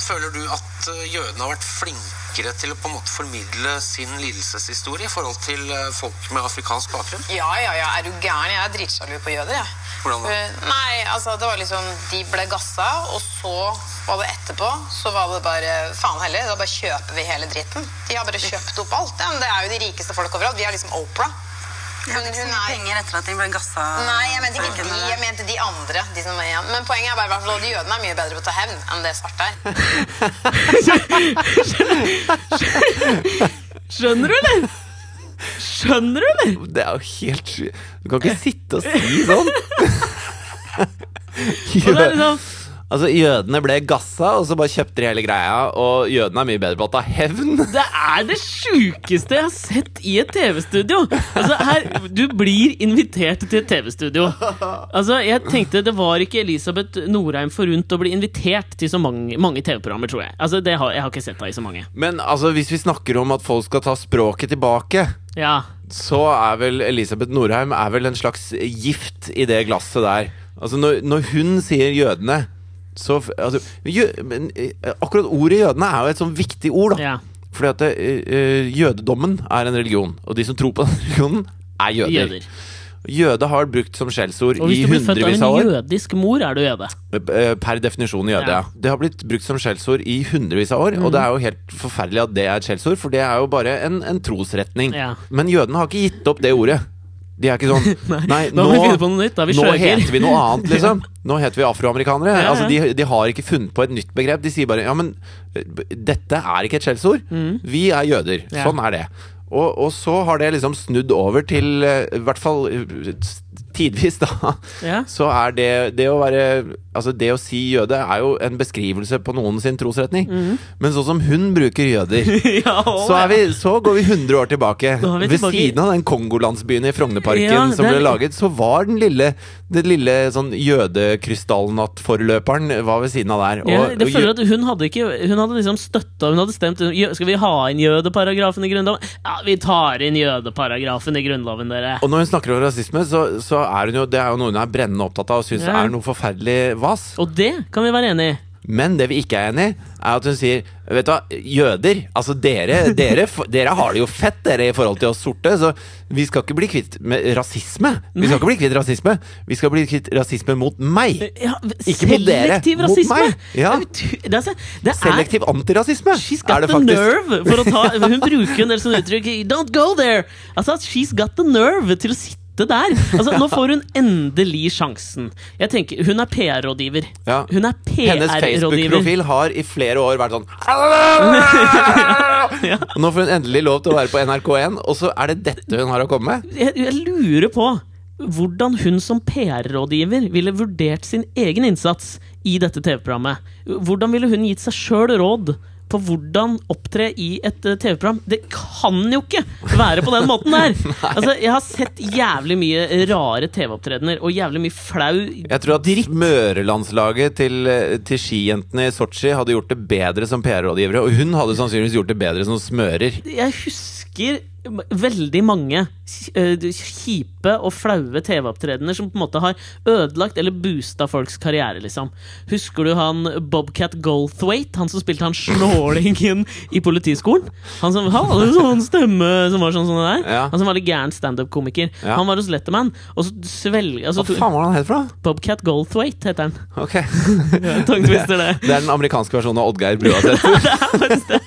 Føler du at eh, jødene har vært flinkere til å på en måte formidle sin lidelseshistorie i forhold til eh, folk med afrikansk bakgrunn? Ja, ja, ja, er du gæren? Jeg er dritsjalu på jøder, jeg. Hvordan da? Eh, Nei, altså, det var liksom De ble gassa, og så var det etterpå Så var det bare Faen heller, da bare kjøper vi hele dritten. De har bare kjøpt opp alt. Ja, men det er jo de rikeste folk overalt. Vi er liksom Opera. Jeg hadde ikke så penger etter at de ble gassa. Nei, jeg mente ikke de, jeg mente de andre. De som var igjen. Men poenget er bare at jødene er mye bedre på å ta hevn enn det svarte er. Skjønner du, eller? Skjønner du, eller? Det er jo helt sjukt. Du kan ikke sitte og si sånn! Og det er liksom Altså, Jødene ble gassa, og så bare kjøpte de hele greia. Og jødene er mye bedre på å ta hevn. Det er det sjukeste jeg har sett i et TV-studio! Altså, her, Du blir invitert til et TV-studio. Altså, jeg tenkte Det var ikke Elisabeth Norheim forunt å bli invitert til så mange, mange TV-programmer, tror jeg. Altså, det har, Jeg har ikke sett henne i så mange. Men altså, hvis vi snakker om at folk skal ta språket tilbake, Ja, så er vel Elisabeth Norheim er vel en slags gift i det glasset der. Altså, når, når hun sier jødene så altså, jø, men, eh, Akkurat ordet jødene er jo et sånn viktig ord, da. ja. Fordi at eh, jødedommen er en religion, og de som tror på den religionen, er jøder. Jøder. Jøde har vært brukt som skjellsord Og i hvis du blir født av av en jødisk mor, er du jøde. Per definisjon jøde, Ja. ja. Det har blitt brukt som skjellsord i hundrevis av år, og det er jo helt forferdelig at det er et skjellsord, for det er jo bare en, en trosretning. Ja. Men jødene har ikke gitt opp det ordet. De er ikke sånn Nei, Nå nytt. Da vi nå heter vi noe annet, liksom. Nå heter vi afroamerikanere. Ja, ja. Altså, de, de har ikke funnet på et nytt begrep. De sier bare ja, men dette er ikke et skjellsord. Vi er jøder. Mm. Sånn er det. Og, og så har det liksom snudd over til eh, I hvert fall eh, tidvis, da. Ja. Så er det det å være Altså, det å si jøde er jo en beskrivelse på noen sin trosretning. Men sånn som hun bruker jøder ja, å, så, vi, så går vi 100 år tilbake. Ved tilbake i- siden av den Kongolandsbyen i Frognerparken Ja, som ble laget, så var den lille, den lille sånn jødekrystallnattforløperen var ved siden av der. Ja, Og- jeg og føler at Hun hadde ikke Hun hadde liksom støtta Hun hadde stemt Skal vi ha inn jødeparagrafen i Grunnloven? Ja, vi tar inn jødeparagrafen i Grunnloven, dere. og når hun snakker om rasisme, så, så er hun jo Det er jo noe hun er brennende opptatt av og syns Ja. er noe forferdelig vas. Og det kan vi være enig i. Men det vi ikke er enig i, er at hun sier Vet du hva, jøder Altså dere, dere, dere har det jo fett, dere, i forhold til oss sorte. Så vi skal ikke bli kvitt med rasisme. Vi skal ikke bli kvitt rasisme. Vi skal bli kvitt rasisme mot meg. Ja, Ikke mot dere, selektiv mot rasisme! Ja. Det er Det er, Selektiv antirasisme She's got det the nerve for å ta Hun bruker en del sånne uttrykk Don't go there! Altså, she's got the nerve til å sitte der. Altså, Nå får hun endelig sjansen. Jeg tenker, Hun er PR-rådgiver. Ja. Hun er PR-rådgiver. Hennes Facebook-profil har i flere år vært sånn Ja. Og Nå får hun endelig lov til å være på NRK1, og så er det dette hun har å komme med. Jeg, jeg lurer på hvordan hun som PR-rådgiver ville vurdert sin egen innsats i dette TV-programmet. Hvordan ville hun gitt seg sjøl råd på hvordan opptre i et eh, TV-program? Det kan jo ikke være på den måten der! altså, jeg har sett jævlig mye rare TV-opptredener og jævlig mye flau Jeg tror at smørelandslaget til, til skijentene i Sotsji hadde gjort det bedre som PR-rådgivere, og hun hadde sannsynligvis gjort det bedre som smører. Jeg husker veldig mange eh, kjipe og flaue TV-opptredener som på en måte har ødelagt eller boosta folks karriere, liksom. Husker du han Bobcat Goldthwaite? Han som spilte han snålingen i Politiskolen? Han som hadde sånn stemme som var sånn sånn der? Ja. Han som var litt gæren standup-komiker. Ja. Han var hos Letterman, og så svelg... Altså, Hva faen var han het for noe? Bobcat Goldthwaite heter han. Ok. Det. Det er den amerikanske versjonen av Oddgeir Brua. det er faktisk det.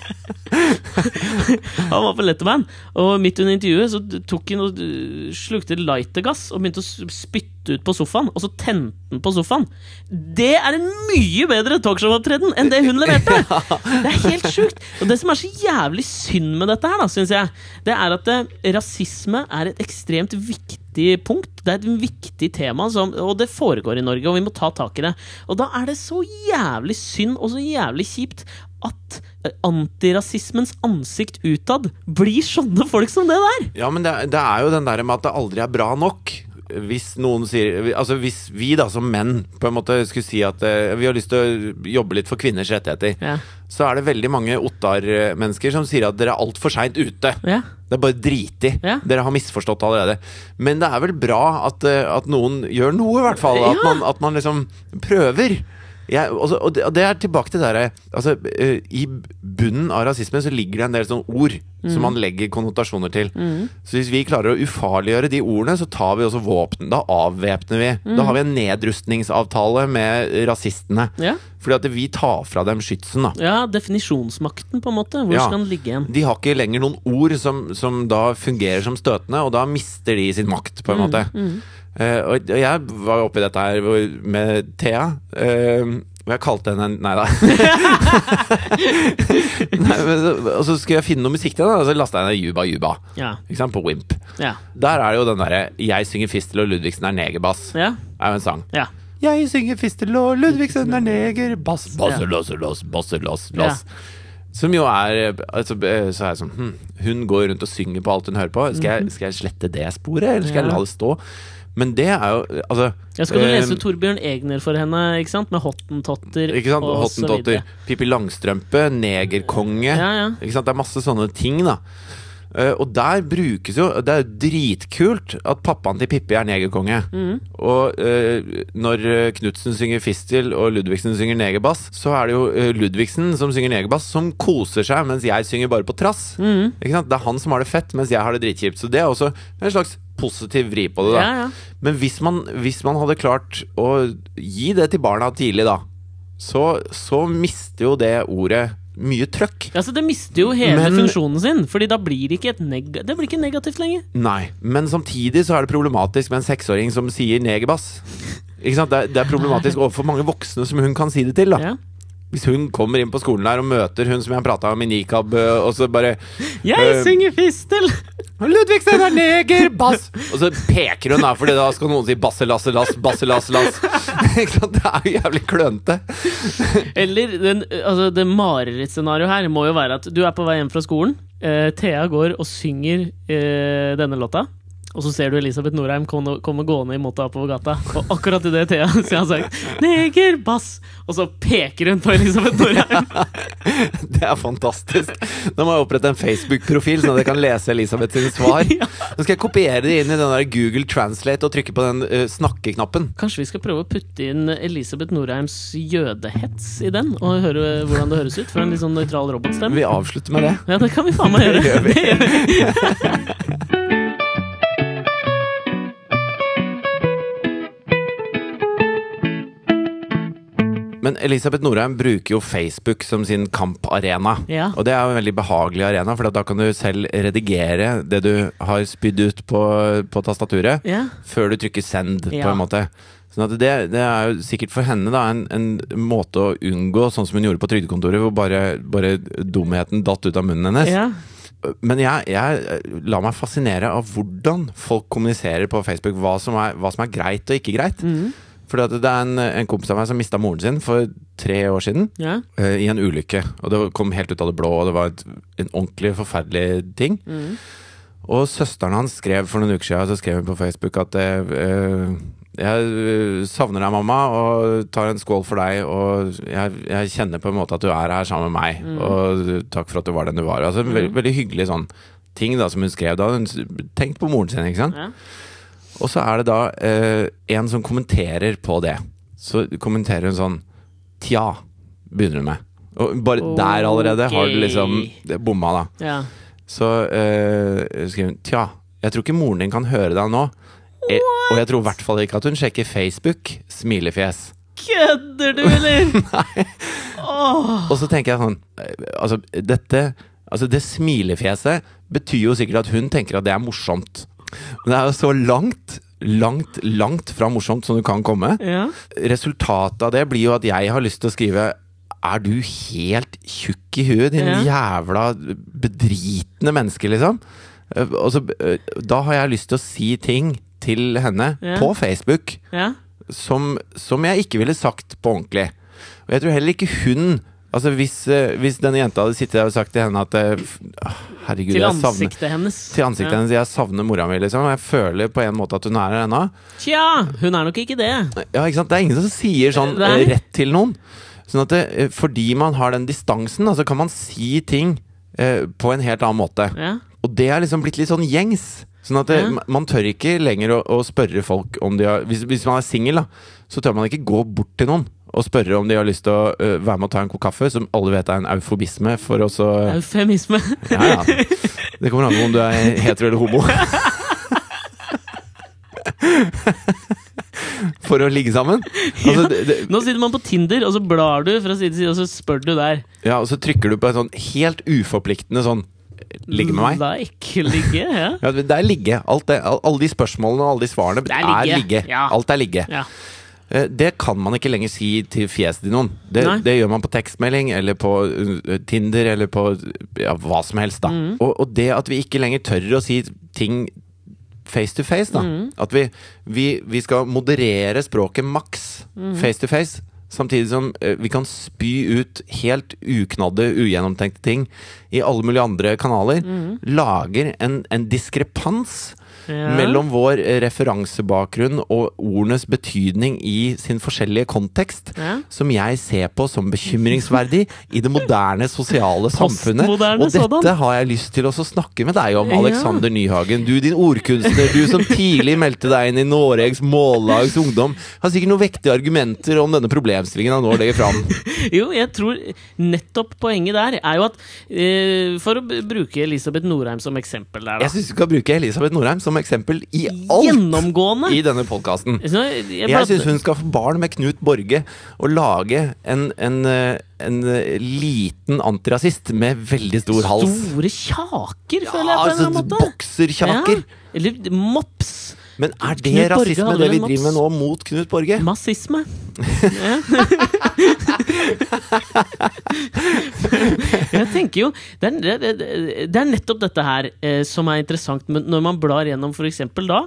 Han var på Letterman, og midt under intervjuet så tok han og uh, slukte lightergass og begynte å spytte ut på sofaen, og så tente han på sofaen. Det er en mye bedre talkshow-opptreden enn det hun leverte! Det er helt sjukt! Og det som er så jævlig synd med dette her, da, syns jeg, det er at eh, rasisme er et ekstremt viktig punkt. Det er et viktig tema, som, og det foregår i Norge, og vi må ta tak i det. Og da er det så jævlig synd og så jævlig kjipt at eh, antirasismens ansikt utad blir sånne folk som det der! Ja, men det, det er jo den der med at det aldri er bra nok. Hvis noen sier Altså hvis vi da som menn på en måte skulle si at uh, vi har lyst til å jobbe litt for kvinners rettigheter, Ja. så er det veldig mange Ottar-mennesker som sier at dere er altfor seint ute. Ja. Det er bare driti. Ja. Dere har misforstått allerede. Men det er vel bra at, eh, at noen gjør noe, i hvert fall. At, man, at man liksom prøver. Jeg, også, og, det, og det er tilbake til det derre altså, eh, I bunnen av rasisme så ligger det en del sånne ord som man legger konnotasjoner til. Så hvis vi klarer å ufarliggjøre de ordene, så tar vi også våpen. Da avvæpner vi. Da har vi en nedrustningsavtale med rasistene. Ja. Fordi at vi tar fra dem skytsen, da. ja, definisjonsmakten, på en måte. Hvor Ja. skal den ligge igjen? De har ikke lenger noen ord som, som da fungerer som støtende, og da mister de sin makt, på en måte. Eh, og jeg var oppi dette her med Thea. eh, og jeg kalte henne en Nei da. Nei, men, og så skulle jeg finne noe musikk til henne, og så lasta jeg ned Juba Juba. Ja. Ikke sant, På Wimp. Ja. Der er det jo den derre 'Jeg synger fistel og Ludvigsen er negerbass'. Ja. er jo en sang. ja. Jeg synger fistel og Ludvigsen er negerbass. Bass, basse, loss, loss, basse, loss, loss Som jo er altså, eh, Så er jeg sånn hm, Hun går rundt og synger på alt hun hører på Skal jeg, skal jeg slette det sporet, eller skal jeg Mhm. La det stå? Men det er jo Altså Ja, skal du eh, lese Torbjørn Egner for henne, ikke sant? Med Hottentotter Ikke sant? og så videre. Pippi Langstrømpe, Negerkonge Ja, ja. Ikke sant? Det er masse sånne ting da Og der brukes jo Det er jo dritkult At pappaen til Pippi er negerkonge Mm. Og uh, når Knutsen Knudsen synger fistel Og Ludvigsen synger negerbass Så er det jo eh, Ludvigsen som synger negerbass Som koser seg mens jeg synger bare på trass Mm. Det er han som har det fett Mens jeg har det dritkjipt Så det er også en slags positiv vri på det da Ja, ja. Men hvis man, hvis man hadde klart Å gi det til barna tidlig da Så, så mister jo det ordet Mye trøkk Altså, det mister jo hele Men- funksjonen sin, Fordi da blir det ikke det blir ikke negativt lenger. Nei, men samtidig så er det problematisk med en seksåring som sier negerbass. Ikke sant? Det, er, det er problematisk overfor mange voksne som hun kan si det til. da Ja. Hvis hun kommer inn på skolen her og møter hun som jeg prata om i nikab, øh, og så bare Jeg Eh, synger fistel! Ludvigsen er neger! Bass! Og så peker hun, da, Fordi da skal noen si basselasselass, lasse, lass, basse, lasse, lass. Ikke sant? Det er jo jævlig klønete. Eller den, altså, det marerittscenarioet her må jo være at du er på vei hjem fra skolen. Uh, Thea går og synger uh, denne låta. Og så ser du Elisabeth Norheim komme, komme gående imot deg oppover gata. Og akkurat idet Thea sier han sagt 'neger, bass', og så peker hun på Elisabeth Norheim. Det er fantastisk. Nå må jeg opprette en Facebook-profil, sånn at jeg kan lese Elisabeth sine svar. Så skal jeg kopiere det inn i den der Google Translate og trykke på den uh, snakkeknappen. Kanskje vi skal prøve å putte inn Elisabeth Norheims jødehets i den? Og høre hvordan det høres ut for en litt sånn nøytral robotstemme? Vi avslutter med det. Ja, det kan vi faen meg gjøre. Det gjør vi. Men Elisabeth Norheim bruker jo Facebook som sin kamparena. Ja. Og det er jo en veldig behagelig arena, for da kan du selv redigere det du har spydd ut på, på tastaturet, Ja. før du trykker send, på en måte. Sånn det, det er jo sikkert for henne da en, en måte å unngå, sånn som hun gjorde på trygdekontoret, hvor bare, bare dumheten datt ut av munnen hennes. Ja. Men jeg, jeg lar meg fascinere av hvordan folk kommuniserer på Facebook, hva som er, hva som er greit og ikke greit. Mhm. Fordi at det er en, en kompis av meg som mista moren sin for tre år siden. ja. Uh, I en ulykke. Og det kom helt ut av det blå, og det var et, en ordentlig forferdelig ting. Mm. Og søsteren hans skrev for noen uker siden Så skrev hun på Facebook at eh, jeg savner deg, mamma, og tar en skål for deg. Og jeg, jeg kjenner på en måte at du er her sammen med meg, Mm. og takk for at du var den du var. Altså, en veldig, veldig hyggelig sånn ting da som hun skrev. Da hun tenkte tenkt på moren sin, ikke sant. Ja. Og så er det da eh, en som kommenterer på det. Så kommenterer hun sånn Tja, begynner hun med. Og bare der allerede har du liksom bomma, da. ja. Så eh, skriver hun Tja, jeg tror ikke moren din kan høre deg nå. Jeg, og jeg tror i hvert fall ikke at hun sjekker Facebook. Smilefjes. Kødder du, eller? Åh. Og så tenker jeg sånn eh, Altså, dette Altså, det smilefjeset betyr jo sikkert at hun tenker at det er morsomt. Men det er jo så langt, langt, langt fra morsomt som du kan komme. Ja. Resultatet av det blir jo at jeg har lyst til å skrive Er du helt tjukk i huet, din Ja. jævla bedritne menneske, liksom? Eh, så, eh, da har jeg lyst til å si ting til henne Ja. på Facebook ja. som, som jeg ikke ville sagt på ordentlig. Og jeg tror heller ikke hun Altså Hvis, eh, hvis denne jenta hadde sittet der og sagt til henne at eh, ah, Herregud, Til jeg savner ansiktet hennes. Til ansiktet ja. hennes Jeg savner mora mi, liksom. Og jeg føler på en måte at hun er her ennå. Tja, hun er nok ikke det. Ja, ikke sant? Det er ingen som sier sånn eh, rett til noen. Sånn at det, fordi man har den distansen, så så kan man si ting eh, på en helt annen måte. Ja. Og det er liksom blitt litt sånn gjengs. Sånn at det, Ja. man tør ikke lenger å, å spørre folk om de har Hvis, hvis man er singel, så tør man ikke gå bort til noen og spørre om de har lyst til å uh, være med og ta en kopp kaffe, som alle vet er en eufobisme for å Eufemisme. Ja, ja. Det kommer an på om du er hetero eller homo. For å ligge sammen. Altså, det, det, Nå sitter man på Tinder, og så blar du fra side til side, og så spør du der. ja, og så trykker du på en sånn helt uforpliktende sånn Ligge med meg. Like, ligge, ja. Ja, det er ligge. Alt det, alle de spørsmålene og alle de svarene Det er er ligge. ligge. Ja. Alt er ligge. ja. Eh, Det kan man ikke lenger si til fjeset til noen. Det, det gjør man på tekstmelding eller på uh, Tinder eller på ja, hva som helst. da Mm. og, og det at vi ikke lenger tør å si ting face to face, da. Mm. At vi, vi, vi skal moderere språket maks Mm. face to face. Samtidig som eh, vi kan spy ut helt uknadde, ugjennomtenkte ting i alle mulige andre kanaler. Mm. Lager en, en diskrepans Ja. mellom vår eh, referansebakgrunn og ordenes betydning i sin forskjellige kontekst, Ja. som jeg ser på som bekymringsverdig i det moderne sosiale samfunnet. Og dette sådan. har jeg lyst til å snakke med deg om. Alexander Nyhagen. Du din ordkunstner, du som tidlig meldte deg inn i Noregs Mållags Ungdom, har sikkert noen vektige argumenter om denne problemstillingen han nå legger fram. Jo, jeg tror nettopp poenget der er jo at uh, For å bruke Elisabeth Norheim som eksempel der, da. Jeg syns du skal bruke Elisabeth Norheim som eksempel i alt Gjennomgående! i denne podkasten. Jeg Jeg syns hun skal få barn med Knut Borge og lage en, en, eh, en eh, liten antirasist med veldig stor hals. Store kjaker, Ja, føler jeg på en eller altså annen måte. bokserkjaker. Ja, eller mops. Men er det Knut rasisme det vi driver med nå mot Knut Borge? Massisme. Jeg tenker jo det er, det, er nettopp dette her eh, som er interessant når man blar gjennom eksempel da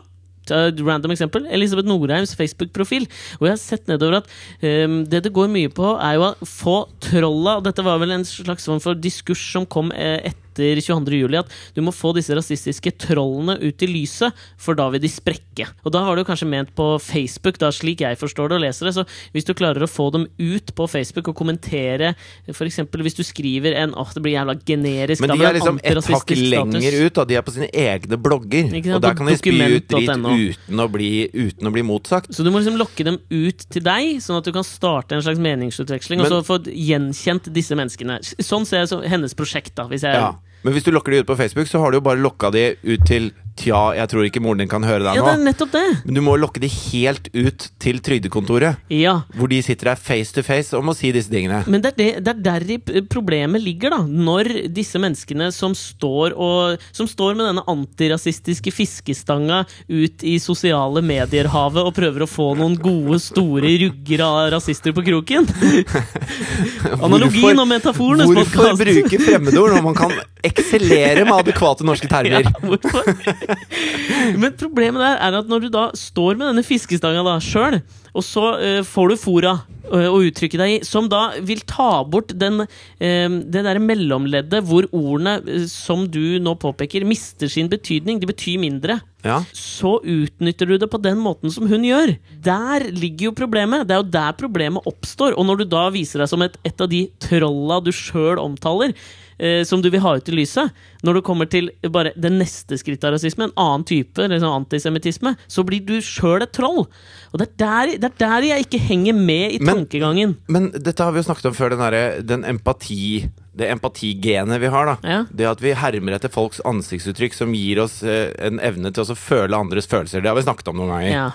random eksempel Elisabeth Norheims Facebook-profil. Og jeg har sett nedover at um, det det går mye på, er jo å få trolla Dette var vel en slags form for diskurs som kom eh, etter 22. juli, at du må få disse rasistiske trollene ut i lyset, for da vil de sprekke. Og da var det jo kanskje ment på Facebook, da slik jeg forstår det og leser det. Så hvis du klarer å få dem ut på Facebook og kommentere, f.eks. hvis du skriver en åh, det blir jævla generisk Men de er liksom et hakk lenger ut. Da. De er på sine egne blogger. Og der kan de spy ut dritt .no. uten å, bli, uten å bli motsagt. Så du må liksom lokke dem ut til deg, sånn at du kan starte en slags meningsutveksling, Men- og så få gjenkjent disse menneskene. Sånn ser jeg så, hennes prosjekt, da. Hvis jeg Ja. Men hvis du lokker de ut på Facebook, så har du jo bare lokka de ut til Tja, jeg tror ikke moren din kan høre deg Ja, det er nettopp det! Men du må lokke de helt ut til trygdekontoret, Ja. hvor de sitter der face to face og må si disse tingene. Men det er, det, det er der problemet ligger, da. Når disse menneskene som står, og, som står med denne antirasistiske fiskestanga ut i sosiale medier-havet og prøver å få noen gode, store rugger av rasister på kroken. Analogien og metaforen Hvorfor bruke fremmedord når man kan eksellere med adekvate norske termer? Ja, hvorfor? Men problemet der er at når du da står med denne fiskestanga da sjøl, og så uh, får du fora eh, å uttrykke deg i, som da vil ta bort den, uh, det derre mellomleddet hvor ordene, eh, som du nå påpeker, mister sin betydning. De betyr mindre. Ja. Så utnytter du det på den måten som hun gjør. Der ligger jo problemet. Det er jo der problemet oppstår. Og når du da viser deg som et, et av de trolla du sjøl omtaler, eh, som du vil ha ut i lyset, når du kommer til bare det neste skrittet av rasisme, en annen type, eller sånn antisemittisme, så blir du sjøl et troll. Og det er, der, det er der jeg ikke henger med i Men- tankegangen. Men dette har vi jo snakket om før, den, der, den empati det empatigenet vi har. da Ja. Det at vi hermer etter folks ansiktsuttrykk som gir oss eh, en evne til å føle andres følelser. Det har vi snakket om noen ganger. Ja.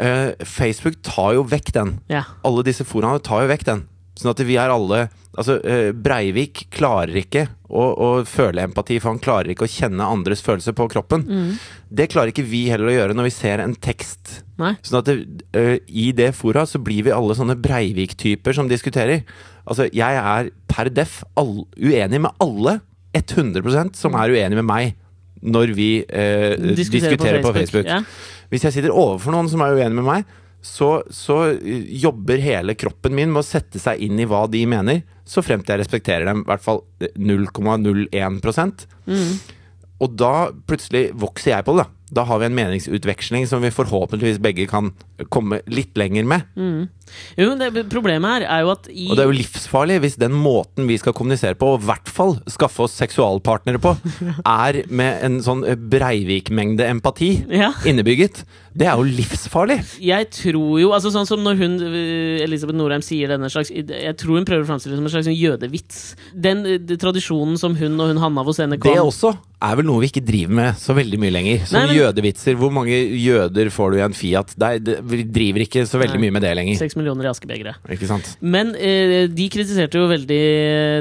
Eh, Facebook tar jo vekk den. ja. Alle disse foraene tar jo vekk den. Sånn at vi er alle Altså, eh, Breivik klarer ikke å, å føle empati, for han klarer ikke å kjenne andres følelser på kroppen. Det klarer ikke vi heller å gjøre når vi ser en tekst. Nei. Sånn at det, eh, i det fora så blir vi alle sånne Breivik-typer som diskuterer. Altså, jeg er per def all, uenig med alle 100% som er uenig med meg når vi eh, diskuterer, på Facebook. Ja. Hvis jeg sitter overfor noen som er uenig med meg, så, så eh, jobber hele kroppen min med å sette seg inn i hva de mener, så fremt jeg respekterer dem i hvert fall 0,01 Mm. Og da plutselig vokser jeg på det. Da Da har vi en meningsutveksling som vi forhåpentligvis begge kan komme litt lenger med. Mm. Jo, det, Problemet her er jo at i Og det er jo livsfarlig hvis den måten vi skal kommunisere på, og i hvert fall skaffe oss seksualpartnere på, er med en sånn Breivik-mengde empati Ja. innebygget. Det er jo livsfarlig! Jeg tror jo, altså sånn som når hun, eh, Elisabeth Norheim sier denne slags Jeg tror hun prøver å framstille det som en slags jødevits. Den eh, tradisjonen som hun og hun Hanna Vosene Det også er vel noe vi ikke driver med så veldig mye lenger. Som Nei, men- jødevitser. Hvor mange jøder får du i en Fiat? Det, vi driver ikke så veldig Nei. mye med det lenger. Seks millioner i sant? Men eh, de kritiserte jo veldig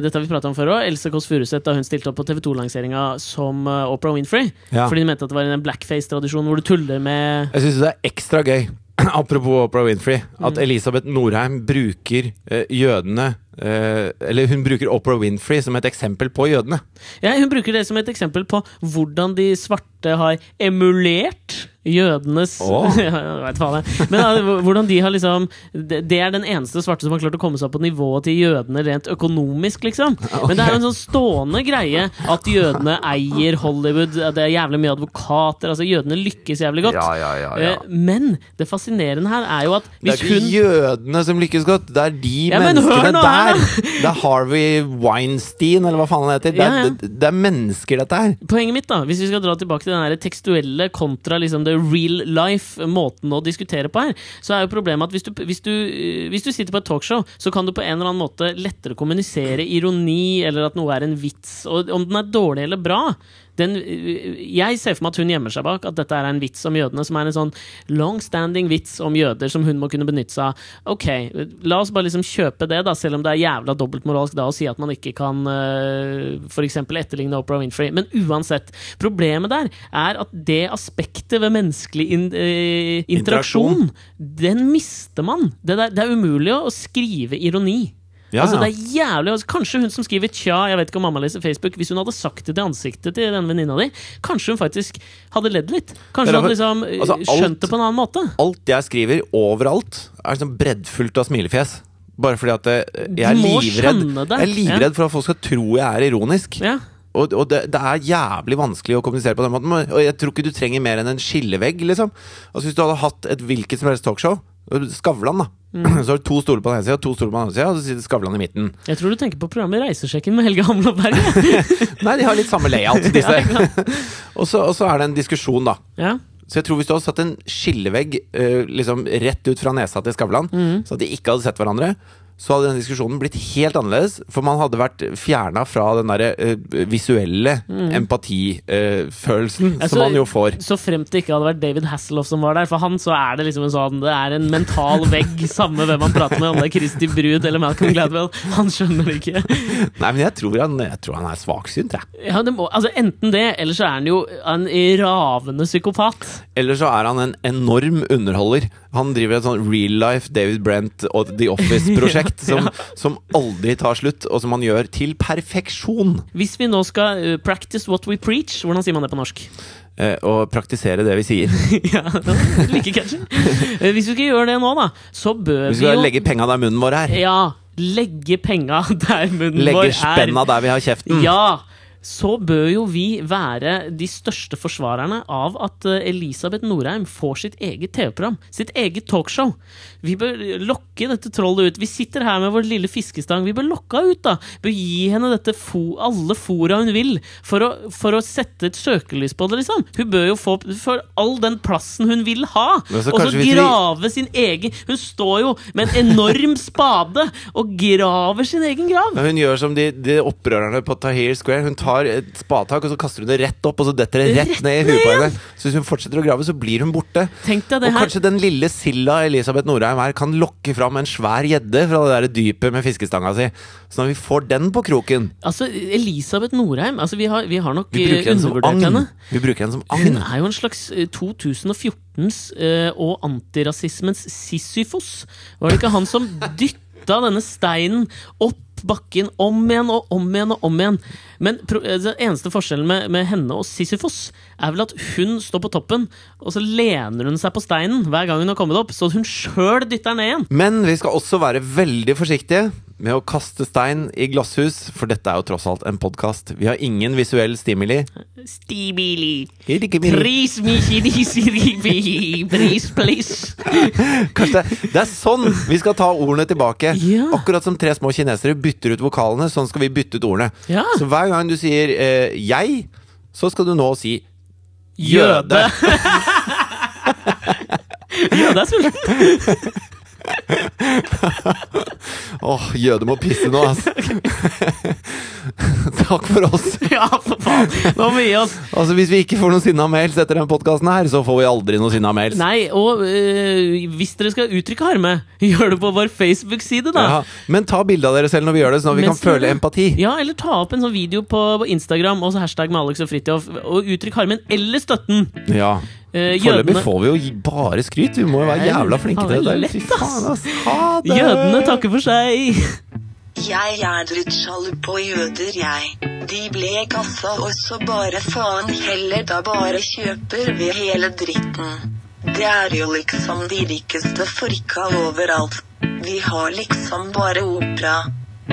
Dette har vi prata om før òg. Else Kåss Furuseth da hun stilte opp på TV 2-lanseringa som uh, Oprah Winfrey. Ja. Fordi de mente at det var en blackface-tradisjon hvor du tuller med Jeg syns det er ekstra gøy, apropos Oprah Winfrey, at Mm. Elisabeth Norheim bruker eh, jødene eh, Eller hun bruker Oprah Winfrey som et eksempel på jødene. Ja, Hun bruker det som et eksempel på hvordan de svarte har emulert jødenes oh. ja, jeg vet faen jeg. Men ja, hvordan de har liksom det, det er den eneste svarte som har klart å komme seg opp på nivået til jødene rent økonomisk, liksom. Men det er jo en sånn stående greie at jødene eier Hollywood, det er jævlig mye advokater, altså jødene lykkes jævlig godt. Eh, Men det fascinerende her er jo at Det er ikke hun jødene som lykkes godt, det er de Ja, men menneskene nå der! Det er Harvey Weinstein, eller hva faen han heter. Det er, Ja, ja. det, det er mennesker, dette her. Poenget mitt, da hvis vi skal dra tilbake til den tekstuelle kontra liksom the real life måten å diskutere på her, så er jo problemet at hvis du, hvis, du, hvis du sitter på et talkshow, så kan du på en eller annen måte lettere kommunisere ironi, eller at noe er en vits. Og om den er dårlig eller bra den, eh, Jeg ser for meg at hun gjemmer seg bak at dette er en vits om jødene, som er en sånn long-standing vits om jøder som hun må kunne benytte seg av. Ok, la oss bare liksom kjøpe det, da, selv om det er jævla dobbeltmoralsk da å si at man ikke kan uh, f.eks. etterligne Oprah Winfrey. Men uansett, problemet der er at det aspektet ved menneskelig in, eh, interaksjon, den mister man. Det, der, det er umulig å skrive ironi. Ja, altså, det er jævlig altså, Kanskje hun som skriver 'tja', jeg vet ikke om mamma leser Facebook, hvis hun hadde sagt det til ansiktet til den venninna di, kanskje hun faktisk hadde ledd litt. Kanskje hun hadde liksom eh, altså, alt- skjønt det på en annen måte. Alt jeg skriver overalt, er sånn breddfullt av smilefjes. Bare fordi at eh, jeg er livredd. Jeg er livredd for at folk skal tro jeg er ironisk. Ja. Og, og det, det er jævlig vanskelig å kommunisere på den måten. Og jeg tror ikke du trenger mer enn en skillevegg. liksom Altså Hvis du hadde hatt et hvilket som helst talkshow, Skavlan, da. Mm. Så har du to stoler på den ene sida og to stoler på den andre sida, og så sitter Skavlan i midten. Jeg tror du tenker på programmet Reisesjekken med Helge Hamlo Berge. Nei, de har litt samme layout, disse. Ja, og, så, og så er det en diskusjon, da. ja. Så jeg tror hvis du hadde satt en skillevegg uh, liksom rett ut fra nesa til Skavlan, Mm. så at de ikke hadde sett hverandre, så hadde den diskusjonen blitt helt annerledes. For man hadde vært fjerna fra den derre uh, visuelle empatifølelsen uh, som man jo får. Så fremt det ikke hadde vært David Hasselhoff som var der. For han så er det liksom en sånn Det er en mental vegg, samme hvem han prater med, om det er Christy Brud eller Malcolm Gladwell. Han skjønner det ikke. Nei, men jeg tror han, jeg tror han er svaksynt, jeg. Ja, det må, altså Enten det, eller så er han jo en ravende psykopat. Eller så er han en enorm underholder. Han driver et sånn real life David Brent og The Office-prosjekt som, som aldri tar slutt, og som han gjør til perfeksjon. Hvis vi nå skal uh, practice what we preach, hvordan sier man det på norsk? Uh, og praktisere det vi sier. ja, like catchy. Eh, Hvis vi skal gjøre det nå, da, så bør Vi vi, skal jo legge penga der munnen vår er. Ja, legge penga der munnen vår Legge er. spenna der vi har kjeften. Ja! Så bør jo vi være de største forsvarerne av at eh, Elisabeth Norheim får sitt eget TV-program. Sitt eget talkshow. Vi bør lokke dette trollet ut. Vi sitter her med vår lille fiskestang. Vi bør lokke henne ut, da. Bør gi henne dette fo alle fora hun vil, for å, for å sette et søkelys på det, liksom. Hun bør jo få for all den plassen hun vil ha. Og så grave sin egen Hun står jo med en enorm spade og graver sin egen grav. Men Hun gjør som de, de opprørerne på Tahir Square. Hun tar et spadetak, og så kaster hun det rett opp, og så detter det rett Rett ned i huet på henne. Så hvis hun fortsetter å grave, så blir hun borte. Og kanskje den lille silda Elisabeth Norheim her kan lokke fram en svær gjedde fra det der dypet med fiskestanga si. Så når vi får den på kroken Altså, Elisabeth Norheim altså Vi har, vi har nok Vi undervurdert agn. henne. Vi bruker henne som Hun er jo en slags eh, 2014s uh, og antirasismens Sisyfos. Var det ikke han som dytta denne steinen opp bakken om igjen og om igjen og om igjen? Men eh, den eneste forskjellen med, med henne og Sisyfos er vel at hun står på toppen, og så lener hun seg på steinen hver gang hun har kommet opp, så hun sjøl dytter ned igjen. Men vi skal også være veldig forsiktige med å kaste stein i glasshus, for dette er jo tross alt en podkast. Vi har ingen visuell stimuli. Stimuli. Pris. Pris, please. Kanskje det, det er sånn vi skal ta ordene tilbake. Ja. Akkurat som tre små kinesere bytter ut vokalene, sånn skal vi bytte ut ordene. Ja. Så hver gang du sier eh, 'jeg', så skal du nå si Jøde. Jøde er sulten. Åh, jøde må pisse nå, altså. Takk for oss. Ja, for faen. Nå må vi gi oss. Altså, Hvis vi ikke får noen sinna mails etter den podkasten her, så får vi aldri noen sinna mails. Nei, og øh, hvis dere skal uttrykke harme, gjør det på vår Facebook-side, da. Ja, men ta bilde av dere selv når vi gjør det, sånn at vi Mens kan føle empati. Ja, eller ta opp en sånn video på, på Instagram og så hashtag med Alex og Fridtjof, og uttrykk harmen eller støtten. Ja. Eh, Foreløpig får vi jo bare skryt. Vi må jo være jævla flinke til det. lett, Fy ass. faen, ass. Ha det! jødene takker for seg. Jeg er litt sjalu på jøder, jeg. De ble kassa, og så bare faen heller, da bare kjøper vi hele dritten. Det er jo liksom de rikeste folka overalt. Vi har liksom bare opera.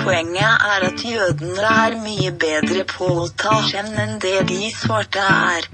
Poenget er at jødene er mye bedre på å ta skjenn enn det de svarte er.